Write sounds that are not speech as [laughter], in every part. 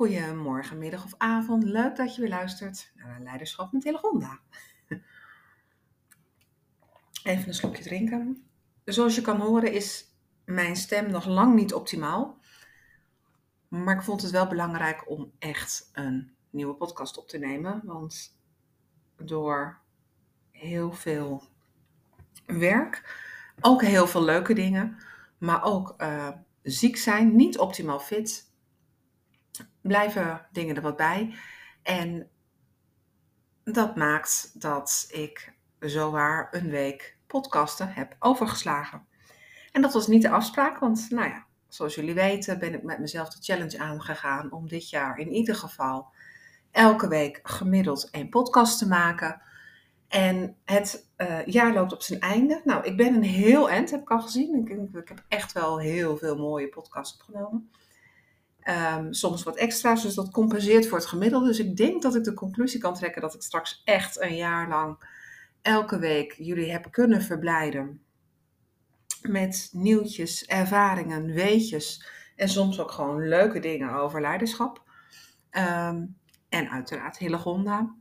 Goedemorgen, middag of avond. Leuk dat je weer luistert naar Leiderschap met Telegonda. [laughs] Even een slokje drinken. Zoals je kan horen is mijn stem nog lang niet optimaal. Maar ik vond het wel belangrijk om echt een nieuwe podcast op te nemen. Want door heel veel werk, ook heel veel leuke dingen, maar ook uh, ziek zijn, niet optimaal fit, blijven dingen er wat bij. En dat maakt dat ik zowaar een week podcasten heb overgeslagen. En dat was niet de afspraak, want nou ja, zoals jullie weten ben ik met mezelf de challenge aangegaan om dit jaar in ieder geval elke week gemiddeld een podcast te maken. En het uh, jaar loopt op zijn einde. Nou, ik ben een heel eind, heb ik al gezien. Ik, ik heb echt wel heel veel mooie podcasts opgenomen. Um, soms wat extra's, dus dat compenseert voor het gemiddelde. Dus ik denk dat ik de conclusie kan trekken dat ik straks echt een jaar lang elke week jullie heb kunnen verblijden. Met nieuwtjes, ervaringen, weetjes en soms ook gewoon leuke dingen over leiderschap. Um, en uiteraard Hillegonda.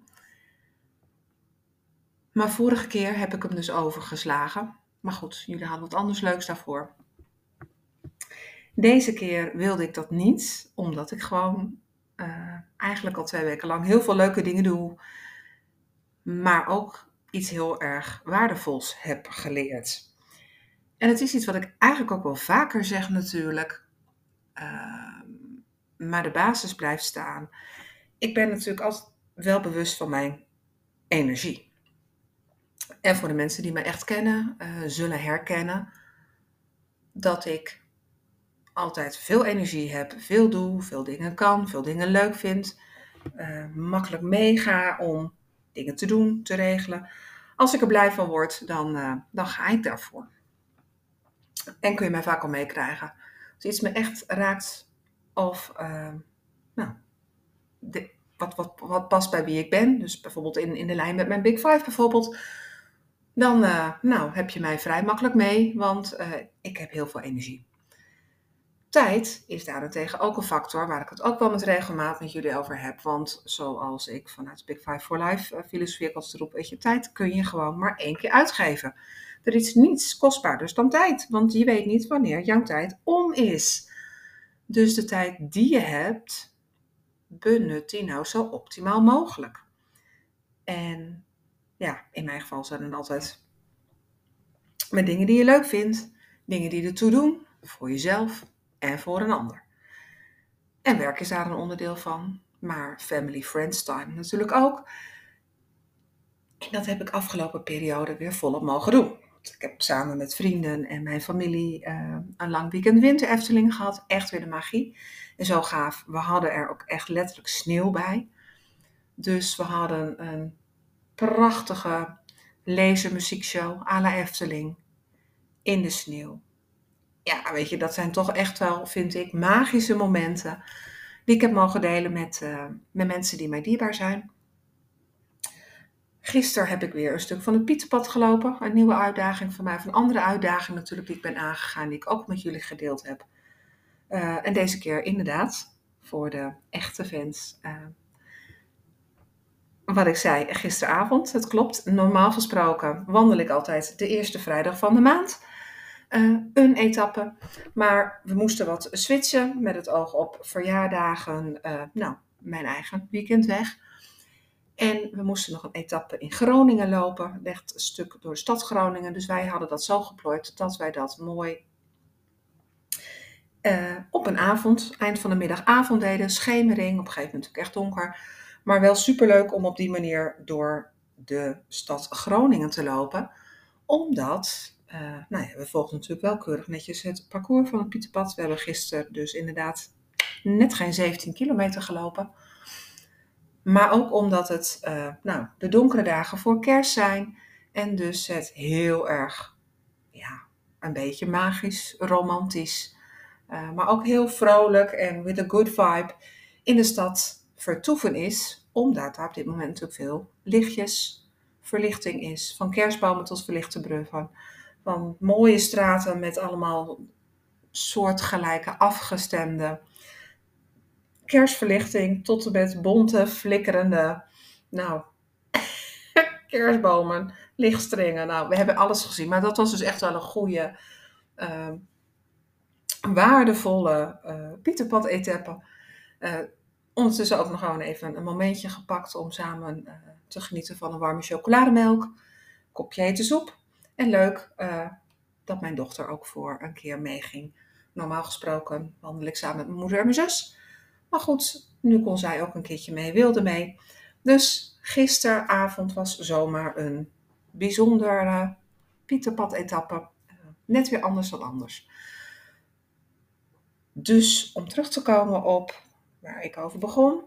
Maar vorige keer heb ik hem dus overgeslagen. Maar goed, jullie hadden wat anders leuks daarvoor. Deze keer wilde ik dat niet, omdat ik gewoon uh, eigenlijk al twee weken lang heel veel leuke dingen doe, maar ook iets heel erg waardevols heb geleerd. En het is iets wat ik eigenlijk ook wel vaker zeg natuurlijk, uh, maar de basis blijft staan. Ik ben natuurlijk altijd wel bewust van mijn energie. En voor de mensen die me echt kennen, uh, zullen herkennen dat ik altijd veel energie heb, veel doe, veel dingen kan, veel dingen leuk vind, uh, makkelijk meega om dingen te doen, te regelen. Als ik er blij van word, dan, uh, dan ga ik daarvoor. En kun je mij vaak al meekrijgen. Als iets me echt raakt of uh, nou, de, wat, wat, wat past bij wie ik ben, dus bijvoorbeeld in, in de lijn met mijn Big Five bijvoorbeeld, dan nou, heb je mij vrij makkelijk mee, want ik heb heel veel energie. Tijd is daarentegen ook een factor waar ik het ook wel met regelmaat met jullie over heb. Want zoals ik vanuit Big Five for Life uh, filosofie als erop, weet je, tijd kun je gewoon maar één keer uitgeven. Er is niets kostbaarders dan tijd, want je weet niet wanneer jouw tijd om is. Dus de tijd die je hebt, benut die nou zo optimaal mogelijk. En ja, in mijn geval zijn het altijd met dingen die je leuk vindt, dingen die ertoe doen, voor jezelf, en voor een ander. En werk is daar een onderdeel van, maar family friends time natuurlijk ook. En dat heb ik afgelopen periode weer volop mogen doen. Ik heb samen met vrienden en mijn familie uh, een lang weekend winter Efteling gehad. Echt weer de magie. En zo gaaf. We hadden er ook echt letterlijk sneeuw bij. Dus we hadden een prachtige lasermuziekshow à la Efteling in de sneeuw ja, weet je, dat zijn toch echt wel, vind ik, magische momenten die ik heb mogen delen met, uh, met mensen die mij dierbaar zijn. Gisteren heb ik weer een stuk van het Pieterpad gelopen. Een nieuwe uitdaging voor mij. Een andere uitdaging natuurlijk die ik ben aangegaan. Die ik ook met jullie gedeeld heb. Uh, en deze keer inderdaad voor de echte fans. Uh, wat ik zei gisteravond, het klopt. Normaal gesproken wandel ik altijd de eerste vrijdag van de maand uh, een etappe. Maar we moesten wat switchen met het oog op verjaardagen. Uh, nou, mijn eigen weekend weg. En we moesten nog een etappe in Groningen lopen. Echt een stuk door de stad Groningen. Dus wij hadden dat zo geplooid dat wij dat mooi uh, op een avond, eind van de middag avond deden. Schemering, op een gegeven moment ook echt donker. Maar wel superleuk om op die manier door de stad Groningen te lopen. Omdat uh, nou ja, we volgen natuurlijk wel keurig netjes het parcours van het Pieterpad. We hebben gisteren dus inderdaad net geen 17 kilometer gelopen. Maar ook omdat het uh, nou, de donkere dagen voor kerst zijn. En dus het heel erg, ja, een beetje magisch, romantisch. Uh, maar ook heel vrolijk en with a good vibe in de stad vertoeven is. Omdat daar op dit moment natuurlijk veel lichtjes, verlichting is. Van kerstbomen tot verlichte bruggen van mooie straten met allemaal soortgelijke afgestemde kerstverlichting tot en met bonte, flikkerende, nou, [laughs] kerstbomen, lichtstringen. Nou, we hebben alles gezien. Maar dat was dus echt wel een goede, uh, waardevolle uh, Pieterpad-etappe. Uh, ondertussen ook nog gewoon even een momentje gepakt om samen uh, te genieten van een warme chocolademelk, kopje hete soep. En leuk dat mijn dochter ook voor een keer meeging. Normaal gesproken wandel ik samen met mijn moeder en mijn zus. Maar goed, nu kon zij ook een keertje mee, wilde mee. Dus gisteravond was zomaar een bijzondere Pieterpad-etappe. Net weer anders dan anders. Dus om terug te komen op waar ik over begon.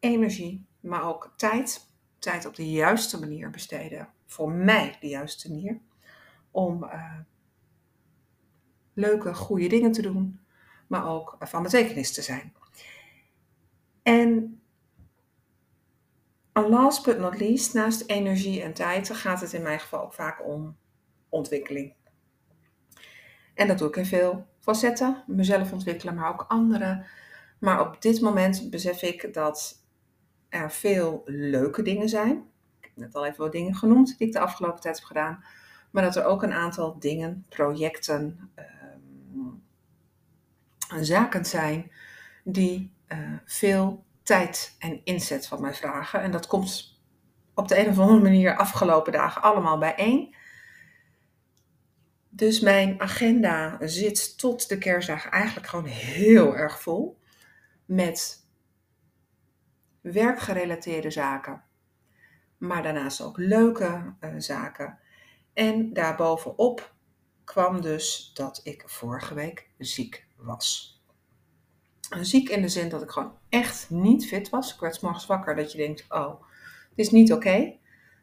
Energie, maar ook tijd. Tijd op de juiste manier besteden. Voor mij de juiste manier. Om uh, leuke, goede dingen te doen. Maar ook van betekenis te zijn. En last but not least, naast energie en tijd, gaat het in mijn geval ook vaak om ontwikkeling. En dat doe ik in veel facetten. Mezelf ontwikkelen, maar ook anderen. Maar op dit moment besef ik dat er veel leuke dingen zijn. Ik heb net al even wat dingen genoemd die ik de afgelopen tijd heb gedaan. Maar dat er ook een aantal dingen, projecten, um, zaken zijn die uh, veel tijd en inzet van mij vragen. En dat komt op de een of andere manier afgelopen dagen allemaal bijeen. Dus mijn agenda zit tot de kerstdagen eigenlijk gewoon heel erg vol. Met werkgerelateerde zaken. Maar daarnaast ook leuke uh, zaken. En daarbovenop kwam dus dat ik vorige week ziek was. Ziek in de zin dat ik gewoon echt niet fit was. Ik werd wakker dat je denkt, oh, het is niet oké.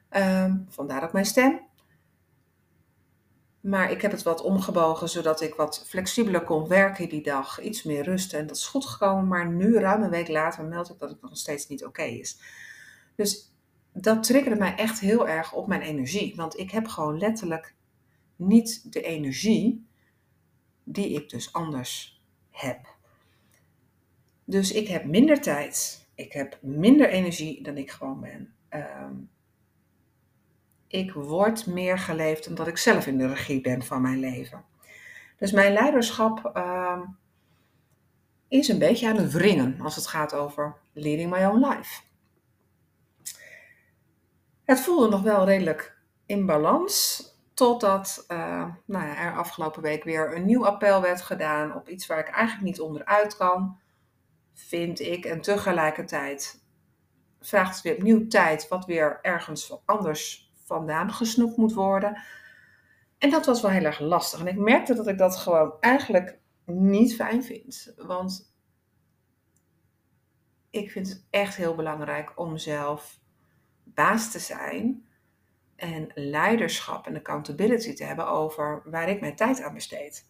Um, vandaar ook mijn stem. Maar ik heb het wat omgebogen zodat ik wat flexibeler kon werken die dag. Iets meer rusten en dat is goed gekomen. Maar nu, ruim een week later, meld ik dat het nog steeds niet oké is. Dus dat triggerde mij echt heel erg op mijn energie. Want ik heb gewoon letterlijk niet de energie die ik dus anders heb. Dus ik heb minder tijd. Ik heb minder energie dan ik gewoon ben. Um, ik word meer geleefd omdat ik zelf in de regie ben van mijn leven. Dus mijn leiderschap um, is een beetje aan het wringen als het gaat over leading my own life. Het voelde nog wel redelijk in balans. Totdat uh, nou ja, er afgelopen week weer een nieuw appel werd gedaan op iets waar ik eigenlijk niet onderuit kan vind ik. En tegelijkertijd vraagt het weer opnieuw tijd, wat weer ergens anders vandaan gesnoept moet worden. En dat was wel heel erg lastig. En ik merkte dat ik dat gewoon eigenlijk niet fijn vind. Want ik vind het echt heel belangrijk om zelf baas te zijn. En leiderschap en accountability te hebben over waar ik mijn tijd aan besteed.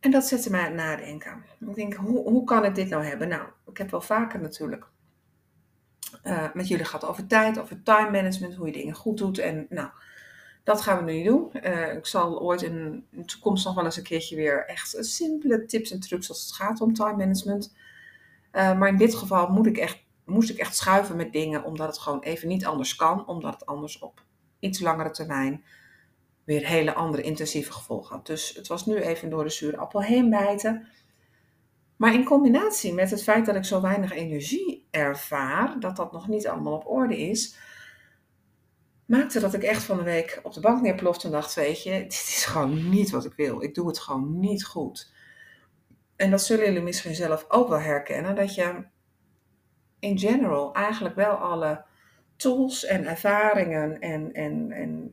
En dat zette mij aan het nadenken. Ik denk, hoe, hoe kan ik dit nou hebben? Nou, ik heb wel vaker natuurlijk uh, met jullie gehad over tijd, over time management, hoe je dingen goed doet. En nou, dat gaan we nu doen. Uh, ik zal ooit in de toekomst nog wel eens een keertje weer echt simpele tips en trucs als het gaat om time management. Uh, maar in dit geval moet ik echt, moest ik echt schuiven met dingen, omdat het gewoon even niet anders kan, omdat het anders op iets langere termijn weer hele andere intensieve gevolgen had. Dus het was nu even door de zure appel heen bijten. Maar in combinatie met het feit dat ik zo weinig energie ervaar, dat dat nog niet allemaal op orde is, maakte dat ik echt van de week op de bank neerplofte en dacht, weet je, dit is gewoon niet wat ik wil. Ik doe het gewoon niet goed. En dat zullen jullie misschien zelf ook wel herkennen, dat je in general eigenlijk wel alle tools en ervaringen en, en, en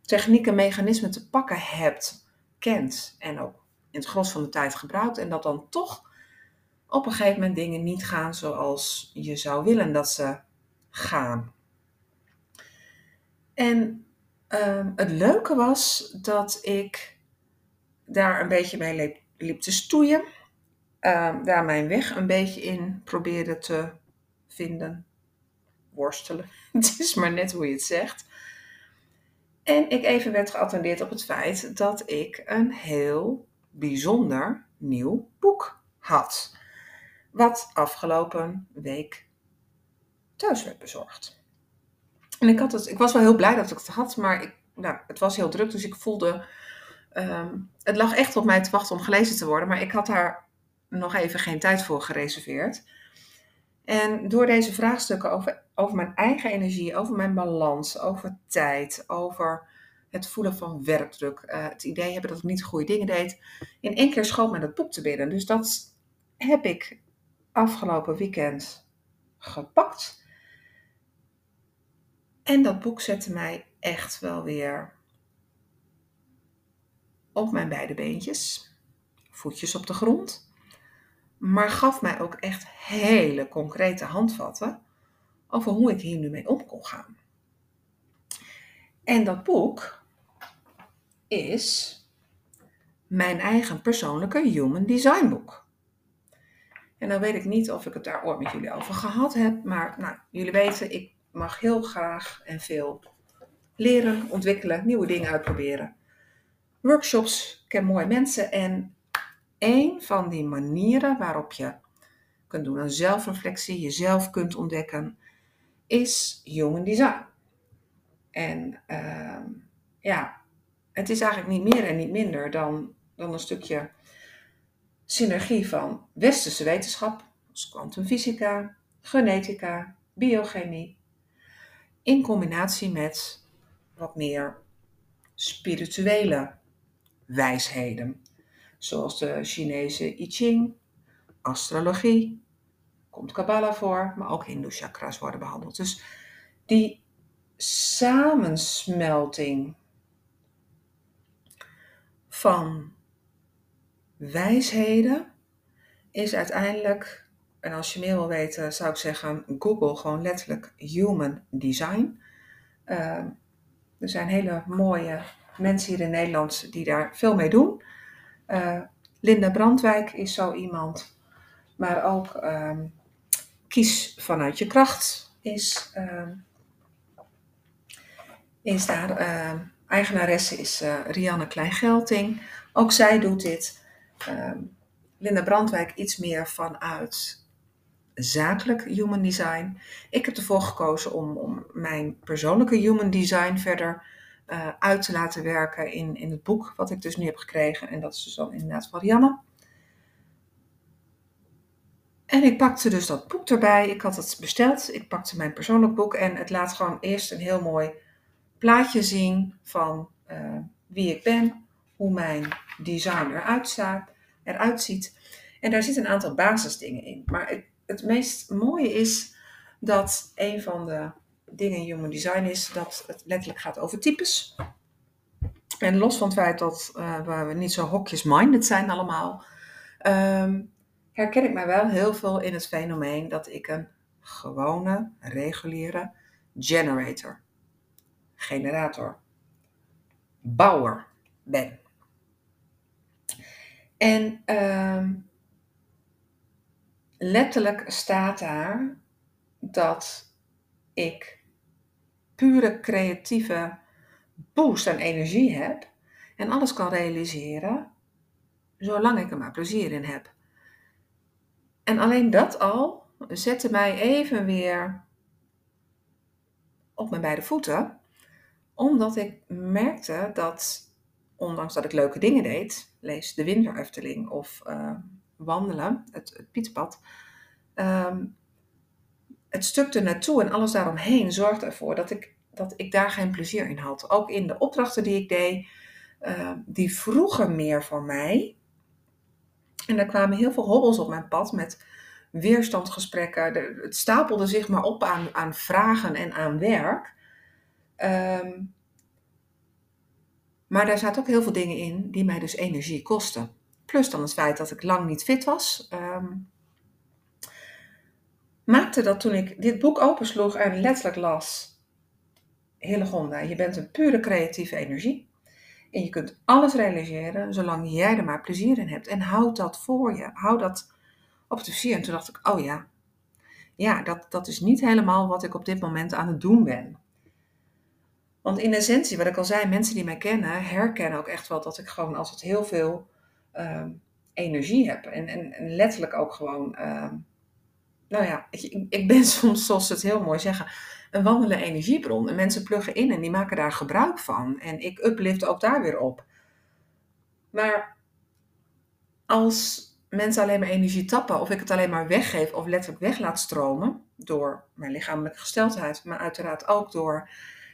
technieken, mechanismen te pakken hebt, kent en ook in het gros van de tijd gebruikt en dat dan toch op een gegeven moment dingen niet gaan zoals je zou willen dat ze gaan. En um, het leuke was dat ik daar een beetje mee liep, te stoeien. Um, daar mijn weg een beetje in probeerde te vinden. Worstelen. [laughs] het is maar net hoe je het zegt. En ik even werd geattendeerd op het feit dat ik een heel bijzonder nieuw boek had. Wat afgelopen week thuis werd bezorgd. En ik, had het, ik was wel heel blij dat ik het had, maar ik, nou, het was heel druk, dus ik voelde. ehm, het lag echt op mij te wachten om gelezen te worden, maar ik had daar nog even geen tijd voor gereserveerd. En door deze vraagstukken over, over mijn eigen energie, over mijn balans, over tijd, over het voelen van werkdruk, eh, het idee hebben dat ik niet goede dingen deed, in één keer schoot mij dat boek te binnen. Dus dat heb ik afgelopen weekend gepakt. En dat boek zette mij echt wel weer op mijn beide beentjes, voetjes op de grond, maar gaf mij ook echt hele concrete handvatten over hoe ik hier nu mee om kon gaan. En dat boek is mijn eigen persoonlijke Human Design boek. En dan weet ik niet of ik het daar ooit met jullie over gehad heb, maar nou, jullie weten, ik mag heel graag en veel leren, ontwikkelen, nieuwe dingen uitproberen. Workshops, ik ken mooie mensen en een van die manieren waarop je kunt doen aan zelfreflectie, jezelf kunt ontdekken, is Human Design. En ehm, ja, het is eigenlijk niet meer en niet minder dan, dan een stukje synergie van westerse wetenschap, als kwantumfysica, genetica, biochemie, in combinatie met wat meer spirituele wijsheden, zoals de Chinese I Ching, astrologie, komt Kabbalah voor, maar ook Hindoe chakras worden behandeld. Dus die samensmelting van wijsheden is uiteindelijk, en als je meer wil weten, zou ik zeggen: Google gewoon letterlijk Human Design. Uh, er zijn hele mooie mensen hier in Nederland die daar veel mee doen. Uh, Linda Brandwijk is zo iemand, maar ook um, Kies vanuit je kracht is, is daar. Eigenaresse is uh, Rianne Kleingelting. Ook zij doet dit. Ehm, Linda Brandwijk iets meer vanuit zakelijk human design. Ik heb ervoor gekozen om, om mijn persoonlijke human design verder uh, uit te laten werken in, in het boek wat ik dus nu heb gekregen. En dat is dus dan inderdaad van Rianne. En ik pakte dus dat boek erbij. Ik had het besteld. Ik pakte mijn persoonlijk boek en het laat gewoon eerst een heel mooi plaatje zien van uh, wie ik ben, hoe mijn design eruit, eruit ziet. En daar zitten een aantal basisdingen in. Maar het, het meest mooie is dat een van de dingen in Human Design is dat het letterlijk gaat over types. En los van het feit dat uh, we niet zo hokjes-minded zijn allemaal, um, herken ik mij wel heel veel in het fenomeen dat ik een gewone, reguliere generator, generator, bouwer ben. En uh, letterlijk staat daar dat ik pure creatieve boost aan energie heb en alles kan realiseren zolang ik er maar plezier in heb. En alleen dat al zette mij even weer op mijn beide voeten, omdat ik merkte dat, ondanks dat ik leuke dingen deed, lees de Winter Efteling of uh, wandelen, het, Pieterpad, um, het stuk er naartoe en alles daaromheen zorgde ervoor dat ik, dat ik daar geen plezier in had. Ook in de opdrachten die ik deed, uh, die vroegen meer van mij en er kwamen heel veel hobbels op mijn pad met weerstandsgesprekken. het stapelde zich maar op aan, aan vragen en aan werk. Um, maar daar zaten ook heel veel dingen in die mij dus energie kosten. Plus dan het feit dat ik lang niet fit was. Um, maakte dat toen ik dit boek opensloeg en letterlijk las. Hillegonda, je bent een pure creatieve energie. En je kunt alles realiseren zolang jij er maar plezier in hebt. En houd dat voor je. Houd dat op de vizier. En toen dacht ik, oh ja, ja, dat, dat is niet helemaal wat ik op dit moment aan het doen ben. Want in essentie, wat ik al zei, mensen die mij kennen, herkennen ook echt wel dat ik gewoon het heel veel uh, energie heb. En, en, en letterlijk ook gewoon, ehm, nou ja, ik, ik ben [laughs] soms, zoals ze het heel mooi zeggen, een wandelende energiebron. En mensen pluggen in en die maken daar gebruik van. En ik uplift ook daar weer op. Maar als mensen alleen maar energie tappen, of ik het alleen maar weggeef of letterlijk weg laat stromen, door mijn lichamelijke gesteldheid, maar uiteraard ook door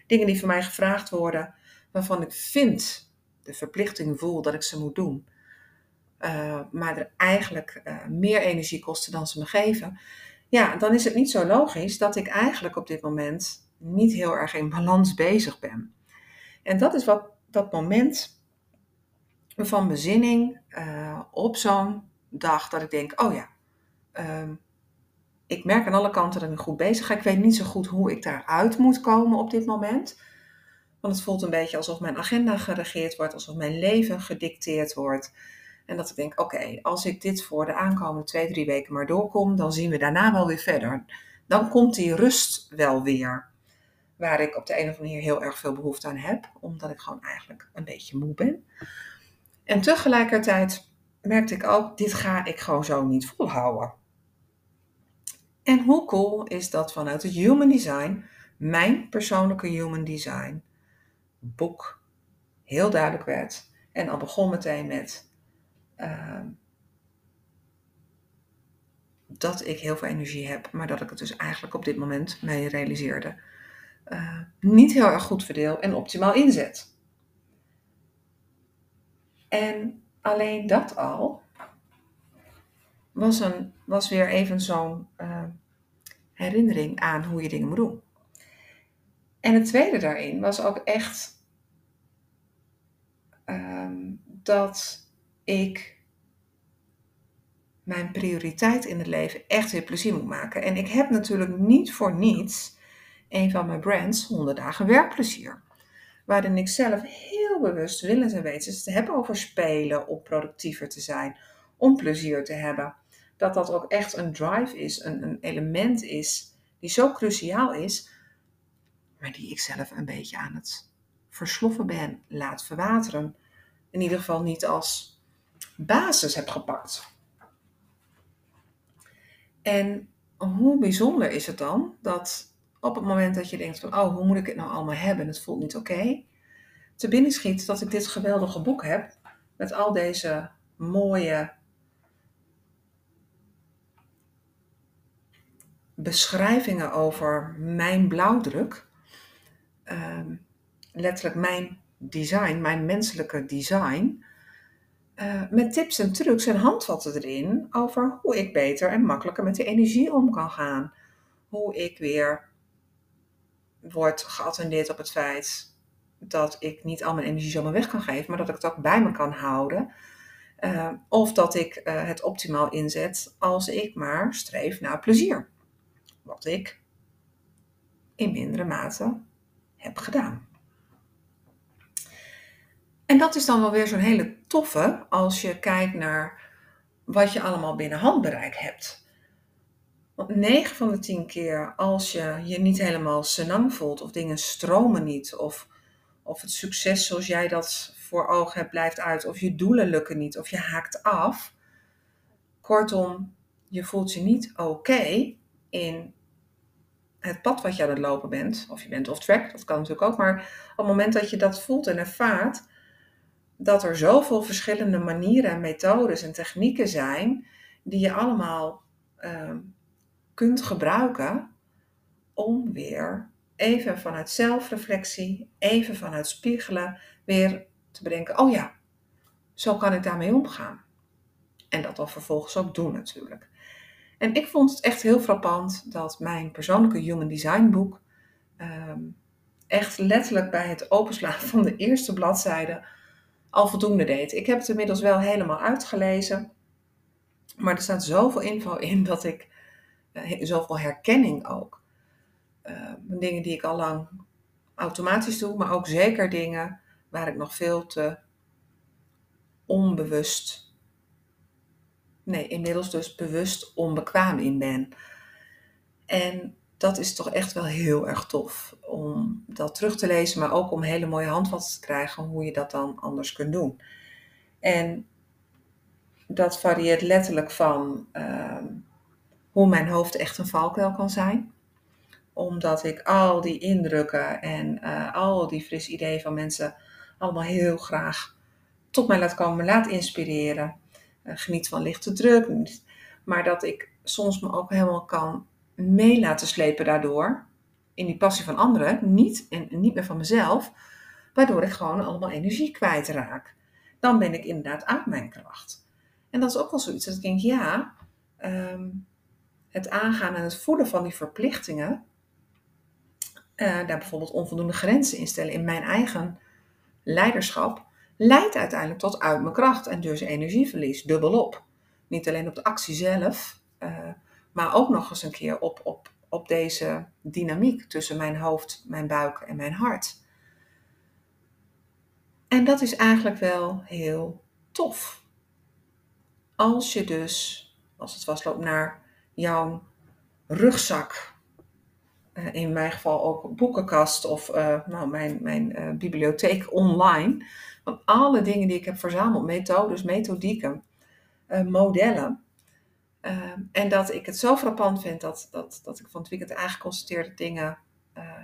dingen die van mij gevraagd worden, waarvan ik vind, de verplichting voel dat ik ze moet doen, uh, maar er eigenlijk uh, meer energie kosten dan ze me geven, ja, dan is het niet zo logisch dat ik eigenlijk op dit moment niet heel erg in balans bezig ben. En dat is wat dat moment van bezinning uh, op zo'n dag dat ik denk, oh ja, um, ik merk aan alle kanten dat ik goed bezig ga. Ik weet niet zo goed hoe ik daaruit moet komen op dit moment. Want het voelt een beetje alsof mijn agenda geregeerd wordt, alsof mijn leven gedicteerd wordt. En dat ik denk, oké, als ik dit voor de aankomende twee, drie weken maar doorkom, dan zien we daarna wel weer verder. Dan komt die rust wel weer. Waar ik op de een of andere manier heel erg veel behoefte aan heb, omdat ik gewoon eigenlijk een beetje moe ben. En tegelijkertijd merkte ik ook, dit ga ik gewoon zo niet volhouden. En hoe cool is dat vanuit het Human Design, mijn persoonlijke Human Design boek, heel duidelijk werd. En al begon meteen met uh, dat ik heel veel energie heb, maar dat ik het dus eigenlijk op dit moment mee realiseerde. Uh, niet heel erg goed verdeel en optimaal inzet. En alleen dat al was, een, was weer even zo'n uh, herinnering aan hoe je dingen moet doen. En het tweede daarin was ook echt um, dat ik mijn prioriteit in het leven echt weer plezier moet maken. En ik heb natuurlijk niet voor niets een van mijn brands 100 dagen werkplezier. Waarin ik zelf heel bewust willens en wetens te hebben over spelen, om productiever te zijn, om plezier te hebben. Dat dat ook echt een drive is, een, een element is die zo cruciaal is, maar die ik zelf een beetje aan het versloffen ben, laat verwateren. In ieder geval niet als basis heb gepakt. En hoe bijzonder is het dan dat op het moment dat je denkt van, oh, hoe moet ik het nou allemaal hebben? Het voelt niet oké. Te binnen schiet dat ik dit geweldige boek heb met al deze mooie beschrijvingen over mijn blauwdruk. Uh, letterlijk mijn design, mijn menselijke design. Uh, met tips en trucs en handvatten erin over hoe ik beter en makkelijker met de energie om kan gaan. Hoe ik weer word geattendeerd op het feit dat ik niet al mijn energie zomaar weg kan geven, maar dat ik het ook bij me kan houden. Uh, of dat ik uh, het optimaal inzet als ik maar streef naar plezier. Wat ik in mindere mate heb gedaan. En dat is dan wel weer zo'n hele toffe als je kijkt naar wat je allemaal binnen handbereik hebt. Want 9 van de 10 keer als je je niet helemaal senang voelt of dingen stromen niet of, of het succes zoals jij dat voor ogen hebt blijft uit of je doelen lukken niet of je haakt af. Kortom, je voelt je niet oké in het pad wat je aan het lopen bent. Of je bent off track, dat kan natuurlijk ook. Maar op het moment dat je dat voelt en ervaart, dat er zoveel verschillende manieren en methodes en technieken zijn die je allemaal uh, kunt gebruiken om weer even vanuit zelfreflectie, even vanuit spiegelen, weer te bedenken: oh ja, zo kan ik daarmee omgaan. En dat dan vervolgens ook doen natuurlijk. En ik vond het echt heel frappant dat mijn persoonlijke Human Design boek um, echt letterlijk bij het openslaan van de eerste bladzijde al voldoende deed. Ik heb het inmiddels wel helemaal uitgelezen, maar er staat zoveel info in dat ik uh, zoveel herkenning ook. Uh, dingen die ik al lang automatisch doe, maar ook zeker dingen waar ik nog veel te onbewust, nee, inmiddels dus bewust onbekwaam in ben. En dat is toch echt wel heel erg tof om dat terug te lezen, maar ook om hele mooie handvatten te krijgen hoe je dat dan anders kunt doen. En dat varieert letterlijk van ehm, hoe mijn hoofd echt een valkuil kan zijn. Omdat ik al die indrukken en uh, al die frisse ideeën van mensen allemaal heel graag tot mij laat komen, laat inspireren. Uh, geniet van lichte druk. Maar dat ik soms me ook helemaal kan mee laten slepen daardoor. In die passie van anderen, niet, en niet meer van mezelf. Waardoor ik gewoon allemaal energie kwijtraak. Dan ben ik inderdaad uit mijn kracht. En dat is ook wel zoiets dat ik denk, ja, um, het aangaan en het voeden van die verplichtingen, uh, daar bijvoorbeeld onvoldoende grenzen instellen in mijn eigen leiderschap, leidt uiteindelijk tot uit mijn kracht en dus energieverlies, dubbelop. Niet alleen op de actie zelf, uh, maar ook nog eens een keer op, op, op deze dynamiek tussen mijn hoofd, mijn buik en mijn hart. En dat is eigenlijk wel heel tof. Als je dus, als het vastloopt naar jouw rugzak, uh, in mijn geval ook boekenkast of uh, nou, mijn, mijn bibliotheek online, van alle dingen die ik heb verzameld, methodes, methodieken, modellen. en dat ik het zo frappant vind dat, dat, dat ik van het weekend eigenlijk dingen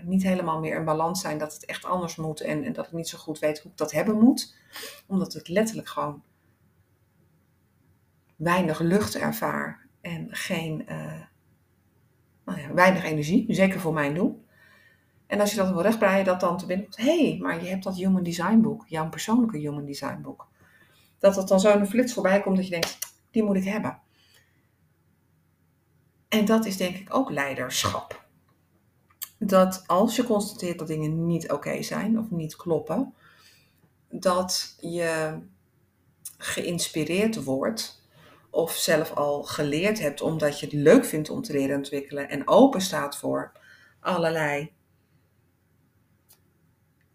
niet helemaal meer in balans zijn, dat het echt anders moet en, en dat ik niet zo goed weet hoe ik dat hebben moet. Omdat ik letterlijk gewoon weinig lucht ervaar en geen, uh, nou ja, weinig energie, zeker voor mijn doel. En als je dat wil rechtbreien, dat dan te binnen komt, hé, hey, maar je hebt dat Human Design boek, jouw persoonlijke Human Design boek. Dat het dan zo een flits voorbij komt dat je denkt, die moet ik hebben. En dat is denk ik ook leiderschap. Dat als je constateert dat dingen niet oké zijn of niet kloppen, dat je geïnspireerd wordt of zelf al geleerd hebt omdat je het leuk vindt om te leren ontwikkelen en open staat voor allerlei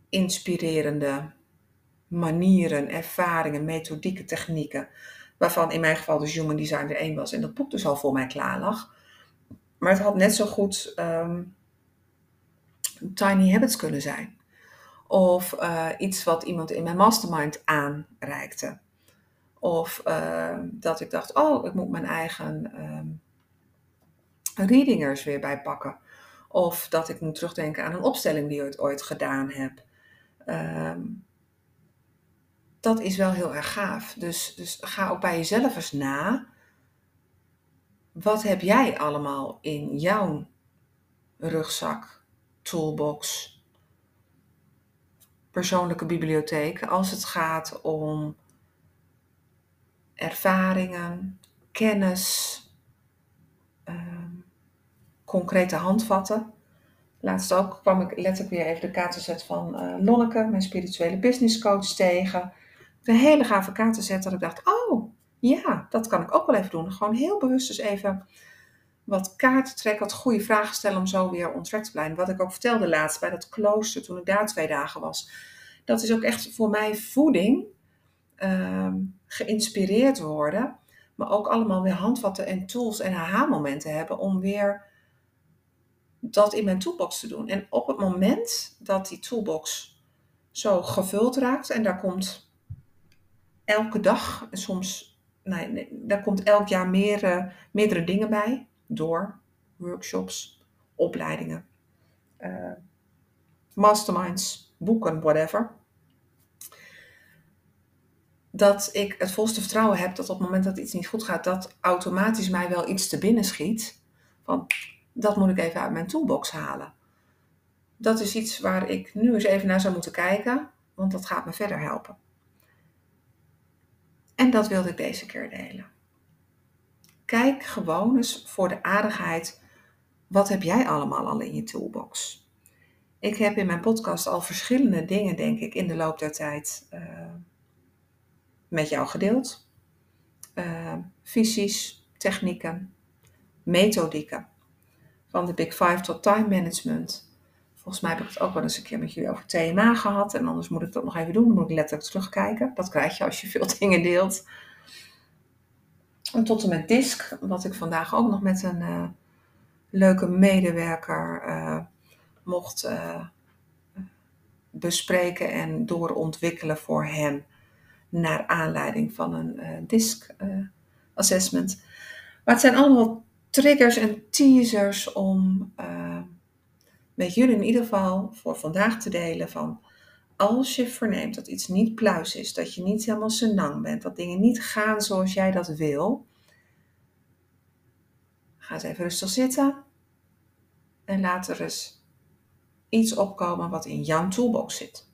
inspirerende manieren, ervaringen, methodieken, technieken, waarvan in mijn geval dus Human Design er één was en dat boek dus al voor mij klaar lag. Maar het had net zo goed um, Tiny Habits kunnen zijn. Of uh, iets wat iemand in mijn mastermind aanreikte. Of uh, dat ik dacht, oh, ik moet mijn eigen um, readingers weer bijpakken. Of dat ik moet terugdenken aan een opstelling die ik ooit gedaan heb. Um, dat is wel heel erg gaaf. Dus, dus ga ook bij jezelf eens na. Wat heb jij allemaal in jouw rugzak, toolbox, persoonlijke bibliotheek als het gaat om ervaringen, kennis, uh, concrete handvatten. Laatst ook kwam ik letterlijk weer even de kaartenzet van uh, Lonneke, mijn spirituele business coach, tegen. Een hele gave kaartenzet dat ik dacht, oh ja, dat kan ik ook wel even doen. Gewoon heel bewust dus even wat kaarten trekken, wat goede vragen stellen om zo weer on te blijven. Wat ik ook vertelde laatst bij dat klooster toen ik daar twee dagen was. Dat is ook echt voor mij voeding. Uh, geïnspireerd worden, maar ook allemaal weer handvatten en tools en aha-momenten hebben om weer dat in mijn toolbox te doen. En op het moment dat die toolbox zo gevuld raakt en daar komt elke dag, soms, nee, daar komt elk jaar meer, meerdere dingen bij, door workshops, opleidingen, uh, masterminds, boeken, whatever dat ik het volste vertrouwen heb dat op het moment dat iets niet goed gaat, dat automatisch mij wel iets te binnen schiet. Van dat moet ik even uit mijn toolbox halen. Dat is iets waar ik nu eens even naar zou moeten kijken, want dat gaat me verder helpen. En dat wilde ik deze keer delen. Kijk gewoon eens voor de aardigheid, wat heb jij allemaal al in je toolbox? Ik heb in mijn podcast al verschillende dingen, denk ik, in de loop der tijd uh, met jou gedeeld. Uh, visies, technieken, methodieken. Van de Big Five tot time management. Volgens mij heb ik het ook wel eens een keer met jullie over TMA gehad. En anders moet ik dat nog even doen. Dan moet ik letterlijk terugkijken. Dat krijg je als je [laughs] veel dingen deelt. En tot en met DISC, wat ik vandaag ook nog met een uh, leuke medewerker uh, mocht uh, bespreken en doorontwikkelen voor hem naar aanleiding van een DISC assessment. Maar het zijn allemaal triggers en teasers om uh, met jullie in ieder geval voor vandaag te delen van als je verneemt dat iets niet pluis is, dat je niet helemaal senang bent, dat dingen niet gaan zoals jij dat wil, ga eens even rustig zitten en laat er eens iets opkomen wat in jouw toolbox zit.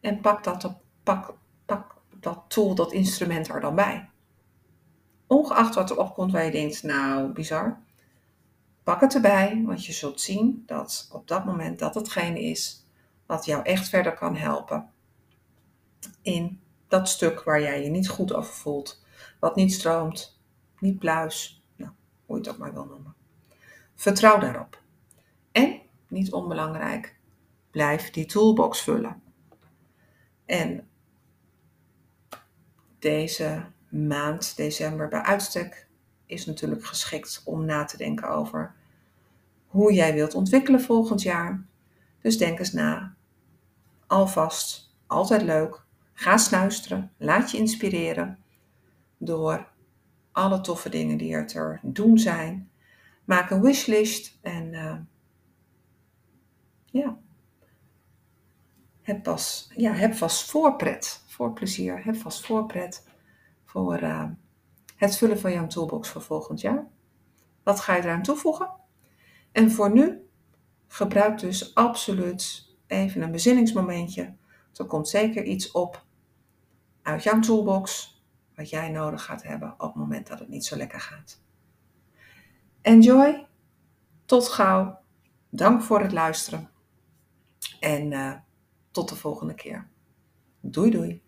En pak dat, pak, pak dat tool, dat instrument er dan bij. Ongeacht wat er opkomt waar je denkt, nou, bizar. Pak het erbij, want je zult zien dat op dat moment dat hetgene is wat jou echt verder kan helpen. In dat stuk waar jij je niet goed over voelt, wat niet stroomt, niet pluis, nou, hoe je het ook maar wil noemen. Vertrouw daarop. En, niet onbelangrijk, blijf die toolbox vullen. En deze maand, december bij uitstek, is natuurlijk geschikt om na te denken over hoe jij wilt ontwikkelen volgend jaar. Dus denk eens na. Alvast, altijd leuk. Ga snuisteren, laat je inspireren door alle toffe dingen die er te doen zijn. Maak een wishlist en uh, ja, heb, pas, ja, heb vast voorpret, voor plezier, heb vast voorpret voor uh, het vullen van jouw toolbox voor volgend jaar. Wat ga je eraan toevoegen? En voor nu, gebruik dus absoluut even een bezinningsmomentje. Er komt zeker iets op uit jouw toolbox wat jij nodig gaat hebben op het moment dat het niet zo lekker gaat. Enjoy. Tot gauw. Dank voor het luisteren. En uh, tot de volgende keer. Doei doei.